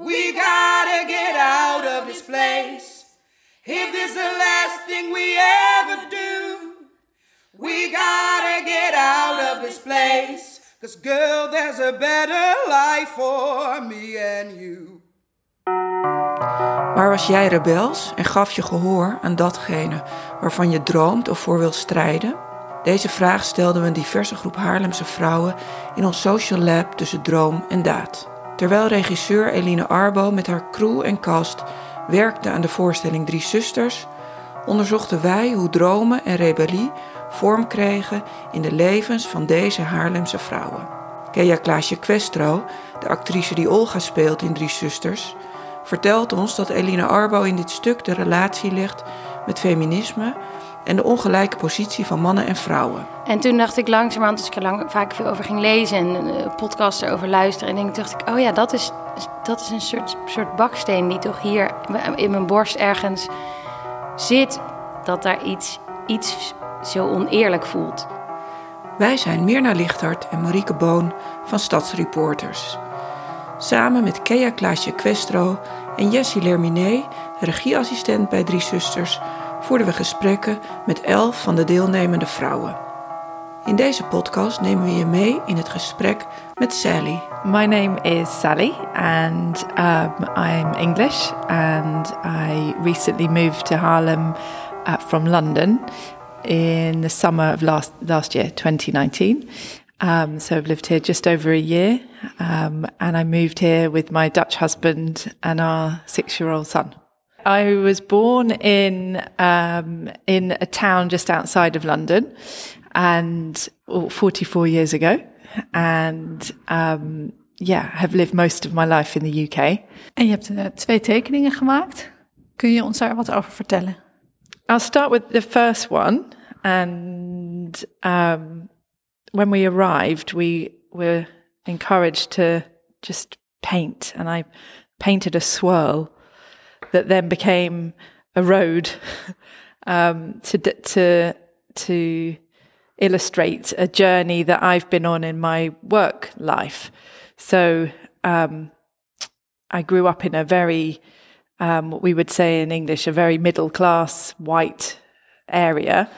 We gotta get out of this place. If this is the last thing we ever do, we gotta get out of this place. Cause girl, there's a better life for me and you. Waar was jij rebels en gaf je gehoor aan datgene waarvan je droomt of voor wil strijden? Deze vraag stelden we een diverse groep Haarlemse vrouwen in ons social lab tussen droom en daad. Terwijl regisseur Eline Arbo met haar crew en cast werkte aan de voorstelling Drie Zusters, onderzochten wij hoe dromen en rebellie vorm kregen in de levens van deze Haarlemse vrouwen. Kea Klaasje Questro, de actrice die Olga speelt in Drie Zusters, vertelt ons dat Eline Arbo in dit stuk de relatie legt met feminisme en de ongelijke positie van mannen en vrouwen. En toen dacht ik langzamerhand, als ik er lang, vaak veel over ging lezen en uh, podcasts erover luisteren, en dacht ik, oh ja, dat is, dat is een soort, soort baksteen die toch hier in mijn borst ergens zit, dat daar iets, iets zo oneerlijk voelt. Wij zijn Mirna Lichthart en Marieke Boon van Stadsreporters. Samen met Kea Klaasje Questro en Jessie Lerminé, regieassistent bij Drie Zusters, voerden we gesprekken met elf van de deelnemende vrouwen. In deze podcast nemen we je mee in het gesprek met Sally. My name is Sally and um, I'm English and I recently moved to Harlem uh, from London in the summer of last last year, 2019. Um, so I've lived here just over a year, um, and I moved here with my Dutch husband and our six-year-old son. I was born in um, in a town just outside of London, and oh, 44 years ago, and um, yeah, have lived most of my life in the UK. En je hebt uh, twee tekeningen gemaakt. Kun je ons daar wat over vertellen? I'll start with the first one, and um, when we arrived, we were encouraged to just paint, and I painted a swirl that then became a road um, to to to illustrate a journey that I've been on in my work life. So um, I grew up in a very um, what we would say in English a very middle class white area,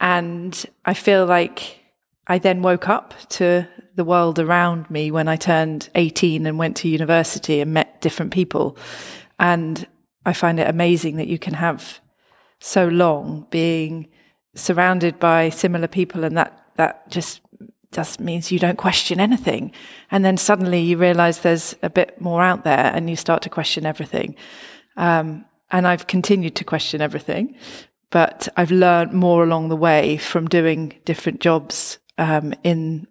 and I feel like I then woke up to the world around me when I turned 18 and went to university and met different people. And I find it amazing that you can have so long being surrounded by similar people and that that just just means you don't question anything. And then suddenly you realize there's a bit more out there and you start to question everything. Um, and i've continued to question everything but i've learned more along the way from doing different jobs um, in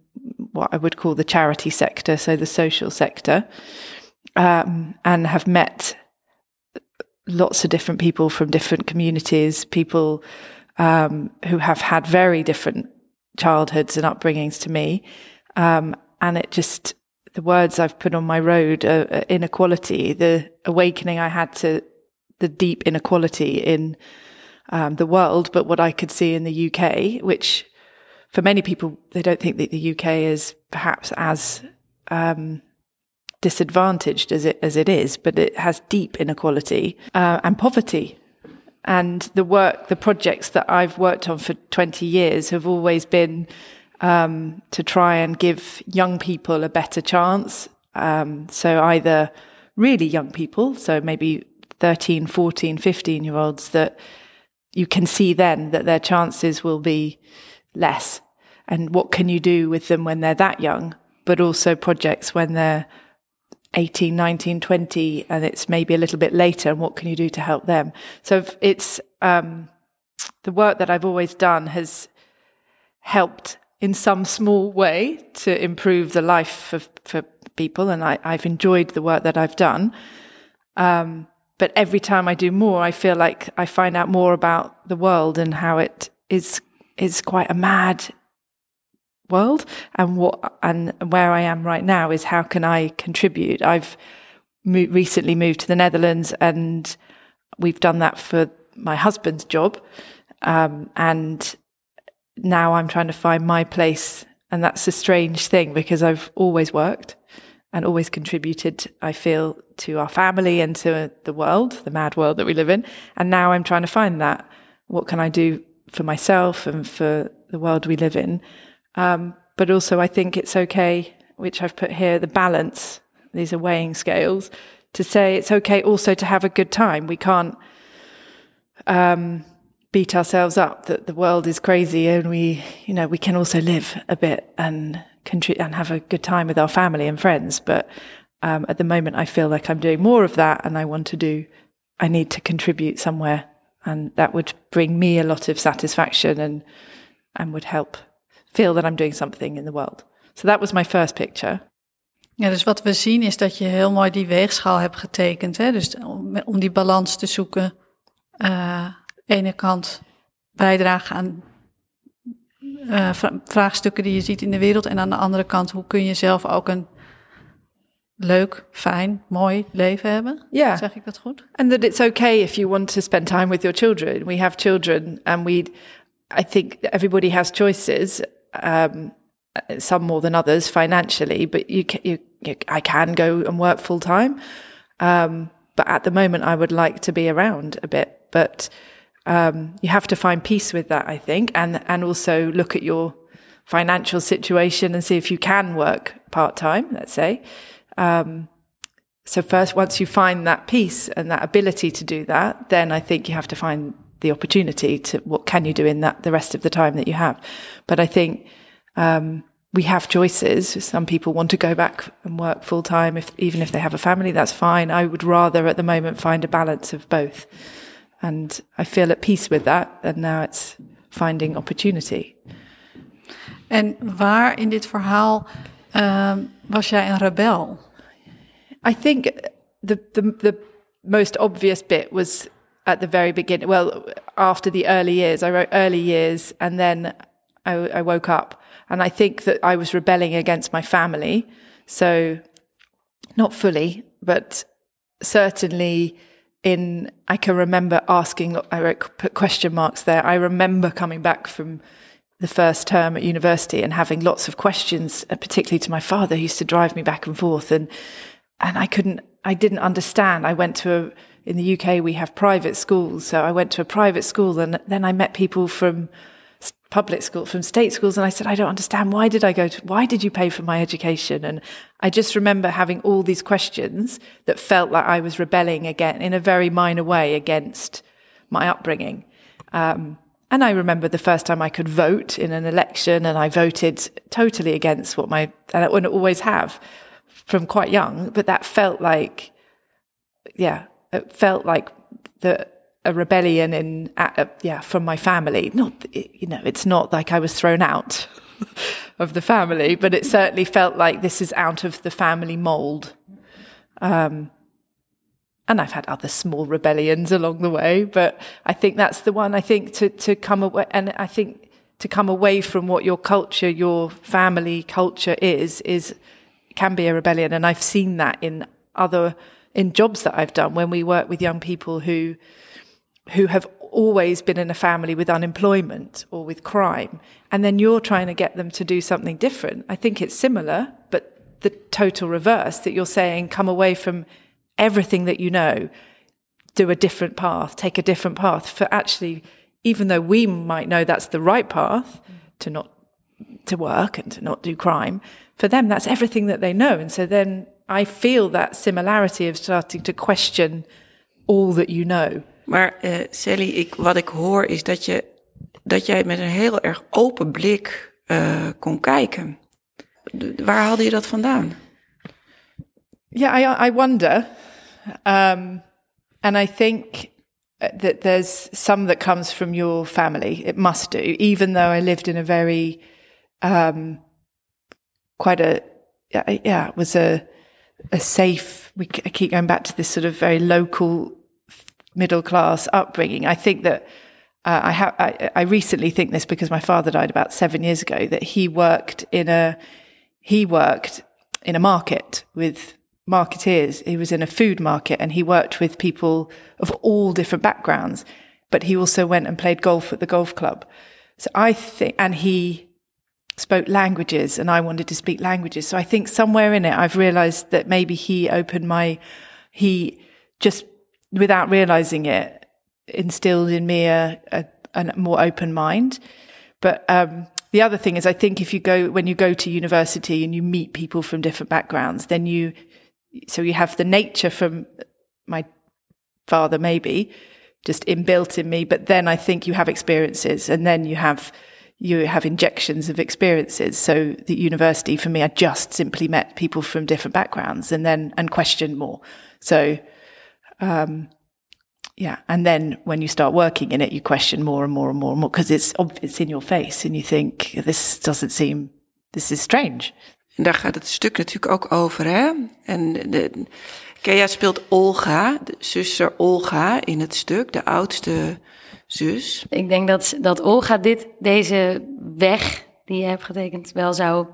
what i would call the charity sector so the social sector um, and have met lots of different people from different communities, people um, who have had very different childhoods and upbringings to me. Um, and it just, the words I've put on my road, uh, uh, inequality, the awakening I had to the deep inequality in um, the world, but what I could see in the UK, which for many people, they don't think that the UK is perhaps as um, disadvantaged as it as it is, but it has deep inequality uh, and poverty. And the work, the projects that I've worked on for 20 years have always been um, to try and give young people a better chance. Um, so either really young people, so maybe 13, 14, 15 year olds that you can see then that their chances will be less. And what can you do with them when they're that young? But also projects when they're 18, 19, 20, and it's maybe a little bit later, and what can you do to help them? So it's um, the work that I've always done has helped in some small way to improve the life of, for people, and I, have enjoyed the work that I've done. Um, but every time I do more, I feel like I find out more about the world and how it is is quite a mad world and what and where I am right now is how can I contribute I've mo- recently moved to the Netherlands and we've done that for my husband's job um, and now I'm trying to find my place and that's a strange thing because I've always worked and always contributed, I feel, to our family and to the world, the mad world that we live in. And now I'm trying to find that. What can I do for myself and for the world we live in? Um, but also, I think it's okay, which I've put here, the balance. These are weighing scales to say it's okay also to have a good time. We can't um, beat ourselves up that the world is crazy and we, you know, we can also live a bit and contribute and have a good time with our family and friends. But um, at the moment, I feel like I'm doing more of that and I want to do, I need to contribute somewhere. And that would bring me a lot of satisfaction and, and would help feel that I'm doing something in the world. So that was my first picture. Ja, dus wat we zien is dat je heel mooi die weegschaal hebt getekend. Hè? Dus om, om die balans te zoeken. Uh, ene kant bijdragen aan uh, vraagstukken die je ziet in de wereld. En aan de andere kant, hoe kun je zelf ook een leuk, fijn, mooi leven hebben? Yeah. Zeg ik dat goed? And that it's okay if you want to spend time with your children. We have children and we, I think everybody has choices. Um, some more than others financially, but you, can, you, you I can go and work full time. Um, but at the moment, I would like to be around a bit. But um, you have to find peace with that, I think, and and also look at your financial situation and see if you can work part time. Let's say. Um, so first, once you find that peace and that ability to do that, then I think you have to find the opportunity to what can you do in that the rest of the time that you have. But I think um, we have choices. Some people want to go back and work full time, if even if they have a family, that's fine. I would rather at the moment find a balance of both, and I feel at peace with that. And now it's finding opportunity. En waar in dit verhaal um, was jij een rebel? I think the the the most obvious bit was at the very beginning. Well, after the early years, I wrote early years, and then I, I woke up and I think that I was rebelling against my family. So, not fully, but certainly in, I can remember asking, I wrote, put question marks there. I remember coming back from the first term at university and having lots of questions, uh, particularly to my father, who used to drive me back and forth. And, and I couldn't, I didn't understand. I went to a, in the UK, we have private schools. So I went to a private school and then I met people from public school, from state schools. And I said, I don't understand. Why did I go to, why did you pay for my education? And I just remember having all these questions that felt like I was rebelling again in a very minor way against my upbringing. Um, and I remember the first time I could vote in an election and I voted totally against what my, and I wouldn't always have from quite young, but that felt like, yeah, it felt like the, a rebellion in uh, yeah from my family. Not you know it's not like i was thrown out of the family but it certainly felt like this is out of the family mold. Um, and i've had other small rebellions along the way but i think that's the one i think to to come away and i think to come away from what your culture your family culture is is can be a rebellion. And i've seen that in other in jobs that i've done when we work with young people who who have always been in a family with unemployment or with crime, and then you're trying to get them to do something different. I think it's similar, but the total reverse that you're saying, come away from everything that you know, do a different path, take a different path. For actually, even though we might know that's the right path to not to work and to not do crime, for them that's everything that they know. And so then I feel that similarity of starting to question all that you know. Maar uh, Sally, ik, wat ik hoor is dat, je, dat jij met een heel erg open blik uh, kon kijken. De, waar haalde je dat vandaan? Yeah, I, I wonder. Um, and I think that there's some that comes from your family. It must do, even though I lived in a very, um, quite a, yeah, it was a, a safe, we I keep going back to this sort of very local middle class upbringing. I think that uh, I, ha- I, I recently think this because my father died about seven years ago. That he worked in a he worked in a market with marketeers. He was in a food market and he worked with people of all different backgrounds. But he also went and played golf at the golf club. So I think, and he spoke languages and I wanted to speak languages. So I think somewhere in it, I've realized that maybe he opened my, he just without realizing it, instilled in me a, a, a more open mind. But, um, the other thing is, I think if you go, when you go to university and you meet people from different backgrounds, then you, so you have the nature from my father, maybe just inbuilt in me. But then I think you have experiences and then you have, you have injections of experiences. So the university for me, I just simply met people from different backgrounds and then, and questioned more. So, um, yeah. And then when you start working in it, you question more and more and more and more because it's it's in your face and you think this doesn't seem this is strange. En daar gaat het stuk natuurlijk ook over, hè? En de, Keja speelt Olga, de zuster Olga in het stuk, de oudste Ik denk dat, dat Olga dit, deze weg die je hebt getekend wel zou,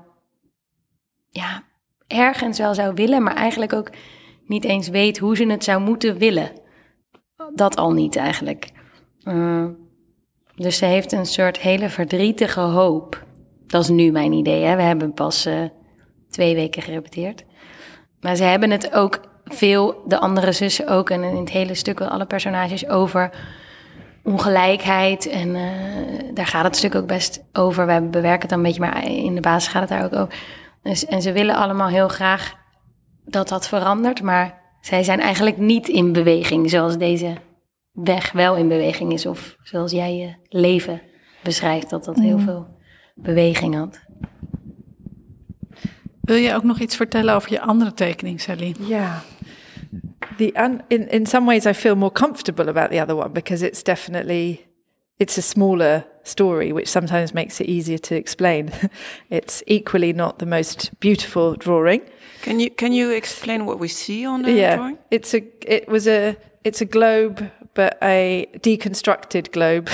ja, ergens wel zou willen, maar eigenlijk ook niet eens weet hoe ze het zou moeten willen. Dat al niet eigenlijk. Uh, dus ze heeft een soort hele verdrietige hoop. Dat is nu mijn idee. We hebben pas uh, twee weken gerepeteerd. Maar ze hebben het ook veel, de andere zussen ook, en in het hele stuk, alle personages, over ongelijkheid. En uh, daar gaat het stuk ook best over. We bewerken het dan een beetje, maar in de basis gaat het daar ook over. Dus, en ze willen allemaal heel graag dat dat verandert, maar zij zijn eigenlijk niet in beweging zoals deze weg wel in beweging is. Of zoals jij je leven beschrijft, dat dat heel Mm. veel beweging had. Wil je ook nog iets vertellen over je andere tekening, Sally? Yeah. The un, in in some ways I feel more comfortable about the other one because it's definitely it's a smaller story which sometimes makes it easier to explain. it's equally not the most beautiful drawing. Can you can you explain what we see on the yeah. drawing? It's a it was a it's a globe but a deconstructed globe.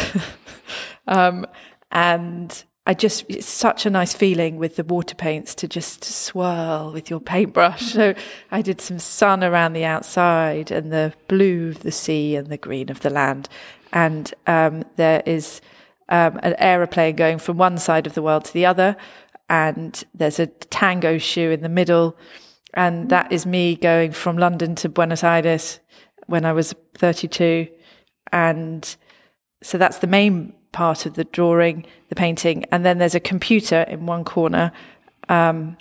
um and I just it's such a nice feeling with the water paints to just swirl with your paintbrush. So I did some sun around the outside and the blue of the sea and the green of the land. And um, there is um, an aeroplane going from one side of the world to the other. And there's a tango shoe in the middle. And that is me going from London to Buenos Aires when I was 32. And so that's the main part of the drawing, the painting, and then there's a computer in one corner, um,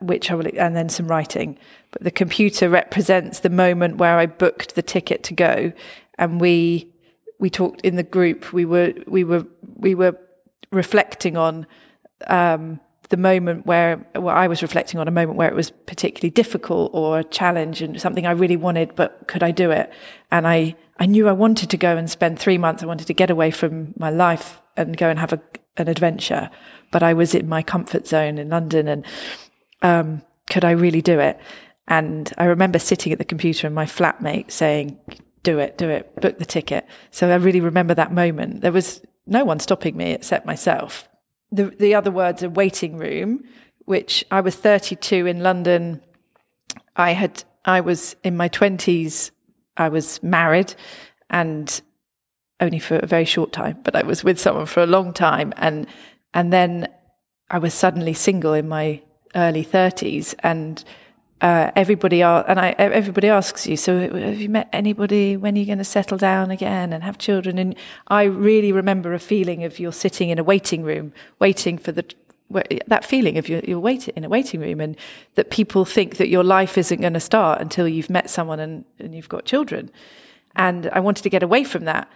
which I will, and then some writing. But the computer represents the moment where I booked the ticket to go, and we we talked in the group. We were we were we were reflecting on um, the moment where well, I was reflecting on a moment where it was particularly difficult or a challenge and something I really wanted, but could I do it? And I, I knew I wanted to go and spend three months. I wanted to get away from my life and go and have a, an adventure, but I was in my comfort zone in London and, um, could I really do it? And I remember sitting at the computer and my flatmate saying, do it, do it, book the ticket. So I really remember that moment. There was no one stopping me except myself the the other words are waiting room, which I was 32 in London. I had I was in my 20s. I was married, and only for a very short time, but I was with someone for a long time, and and then I was suddenly single in my early 30s, and. Uh, everybody are, and I, everybody asks you. So, have you met anybody? When are you going to settle down again and have children? And I really remember a feeling of you're sitting in a waiting room, waiting for the that feeling of you're, you're waiting in a waiting room, and that people think that your life isn't going to start until you've met someone and, and you've got children. And I wanted to get away from that.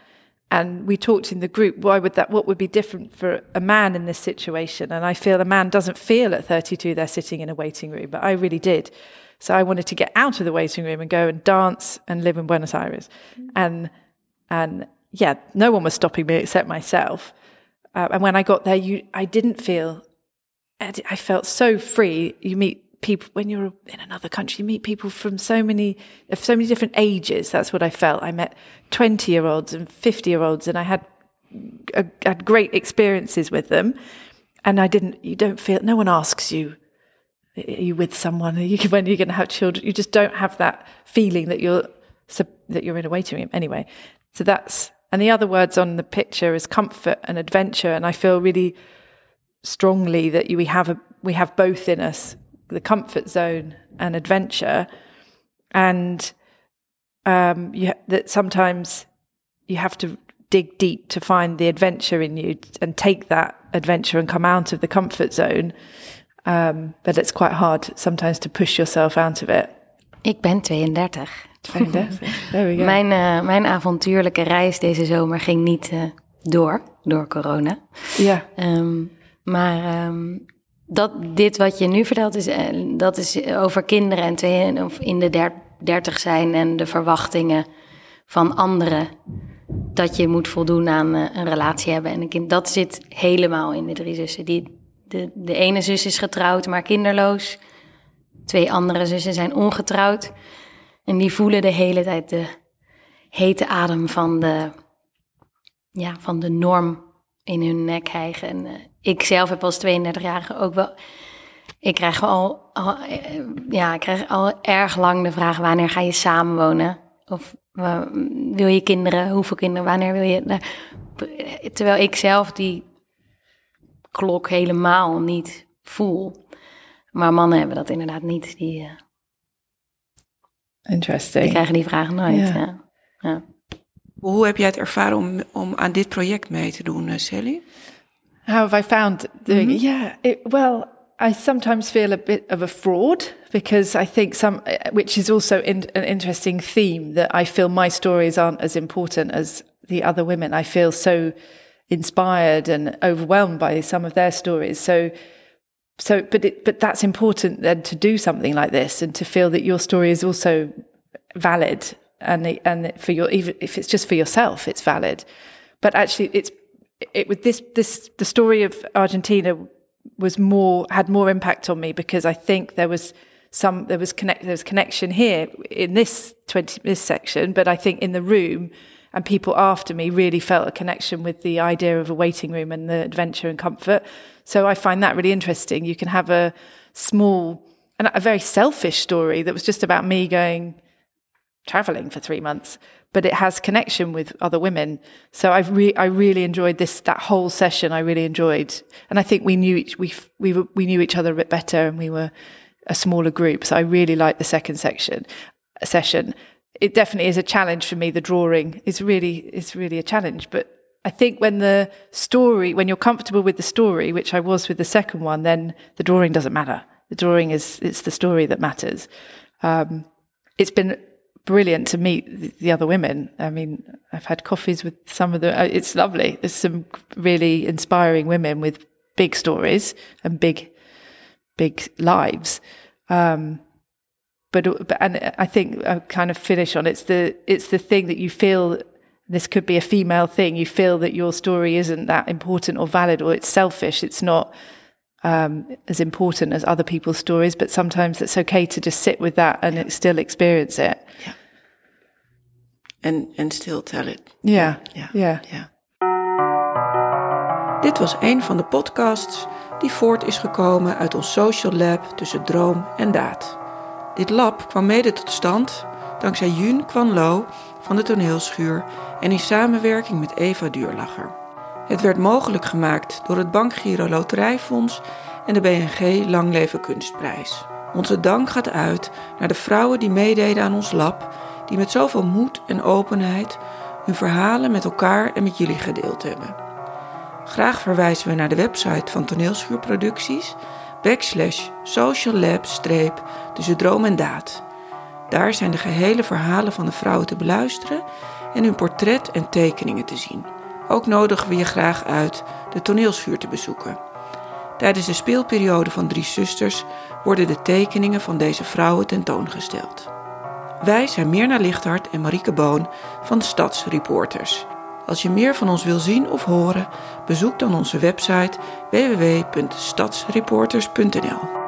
And we talked in the group, why would that, what would be different for a man in this situation? And I feel a man doesn't feel at 32 they're sitting in a waiting room, but I really did. So I wanted to get out of the waiting room and go and dance and live in Buenos Aires. And, and yeah, no one was stopping me except myself. Uh, and when I got there, you, I didn't feel, I felt so free. You meet people when you're in another country, you meet people from so many, of so many different ages. That's what I felt. I met 20 year olds and 50 year olds and I had, uh, had great experiences with them. And I didn't, you don't feel, no one asks you, are you with someone? Are you, when you're going to have children? You just don't have that feeling that you're, that you're in a waiting room. Anyway, so that's, and the other words on the picture is comfort and adventure. And I feel really strongly that we have a we have both in us the comfort zone and adventure and um, you, that sometimes you have to dig deep to find the adventure in you and take that adventure and come out of the comfort zone. Um, but it's quite hard sometimes to push yourself out of it. Ik ben 32. 32. There we go. Mijn, uh, mijn avontuurlijke reis deze zomer ging niet uh, door, door corona. Ja. Um, maar um, dat, dit wat je nu vertelt, is, uh, dat is over kinderen en of in de der, dertig zijn en de verwachtingen van anderen. Dat je moet voldoen aan een relatie hebben en een kind. Dat zit helemaal in de drie zussen. Die, de, de ene zus is getrouwd, maar kinderloos. Twee andere zussen zijn ongetrouwd. En die voelen de hele tijd de hete adem van de, ja, van de norm in hun nek hijgen. En uh, ik zelf heb als 32-jarige ook wel. Ik krijg al, al, ja, ik krijg al erg lang de vraag: wanneer ga je samenwonen? Of uh, wil je kinderen? Hoeveel kinderen? Wanneer wil je? Uh, terwijl ik zelf die klok helemaal niet voel. Maar mannen hebben dat inderdaad niet. Die, uh, Interesting. die krijgen die vragen nooit. Ja. Ja. Ja. Hoe heb jij het ervaren om, om aan dit project mee te doen, uh, Sally? How have I found doing it? Mm-hmm. Yeah, it, well, I sometimes feel a bit of a fraud because I think some, which is also in, an interesting theme that I feel my stories aren't as important as the other women. I feel so inspired and overwhelmed by some of their stories. So, so, but it, but that's important then to do something like this and to feel that your story is also valid and and for your even if it's just for yourself, it's valid. But actually, it's it with this this the story of Argentina was more had more impact on me because I think there was some there was connect there was connection here in this twenty this section, but I think in the room and people after me really felt a connection with the idea of a waiting room and the adventure and comfort. So I find that really interesting. You can have a small and a very selfish story that was just about me going traveling for three months, but it has connection with other women. So I've re- I really enjoyed this that whole session. I really enjoyed, and I think we knew each we we were, we knew each other a bit better, and we were a smaller group. So I really liked the second section session. It definitely is a challenge for me. The drawing is really is really a challenge, but I think when the story, when you're comfortable with the story, which I was with the second one, then the drawing doesn't matter. The drawing is it's the story that matters. Um, it's been brilliant to meet the other women. I mean, I've had coffees with some of them. Uh, it's lovely. There's some really inspiring women with big stories and big, big lives. Um, but, uh, but and uh, I think I kind of finish on it's the it's the thing that you feel. This could be a female thing. You feel that your story isn't that important or valid, or it's selfish. It's not um, as important as other people's stories, but sometimes it's okay to just sit with that and still experience it. Yeah. And, and still tell it. Yeah. Ja. Yeah. ja. Dit was een van de podcasts die voort is gekomen uit ons social lab tussen droom en daad. Dit lab kwam mede tot stand dankzij Jun Kwan Lo van de toneelschuur en in samenwerking met Eva Duurlacher. Het werd mogelijk gemaakt door het Bankgiro Loterijfonds en de BNG Langleven Kunstprijs. Onze dank gaat uit naar de vrouwen die meededen aan ons lab, die met zoveel moed en openheid hun verhalen met elkaar en met jullie gedeeld hebben. Graag verwijzen we naar de website van Toneelschuurproducties, backslash social lab streep tussen droom en daad. Daar zijn de gehele verhalen van de vrouwen te beluisteren en hun portret en tekeningen te zien. Ook nodigen we je graag uit de toneelschuur te bezoeken. Tijdens de speelperiode van Drie Zusters worden de tekeningen van deze vrouwen tentoongesteld. Wij zijn Mirna Lichthart en Marieke Boon van Stadsreporters. Als je meer van ons wil zien of horen, bezoek dan onze website www.stadsreporters.nl.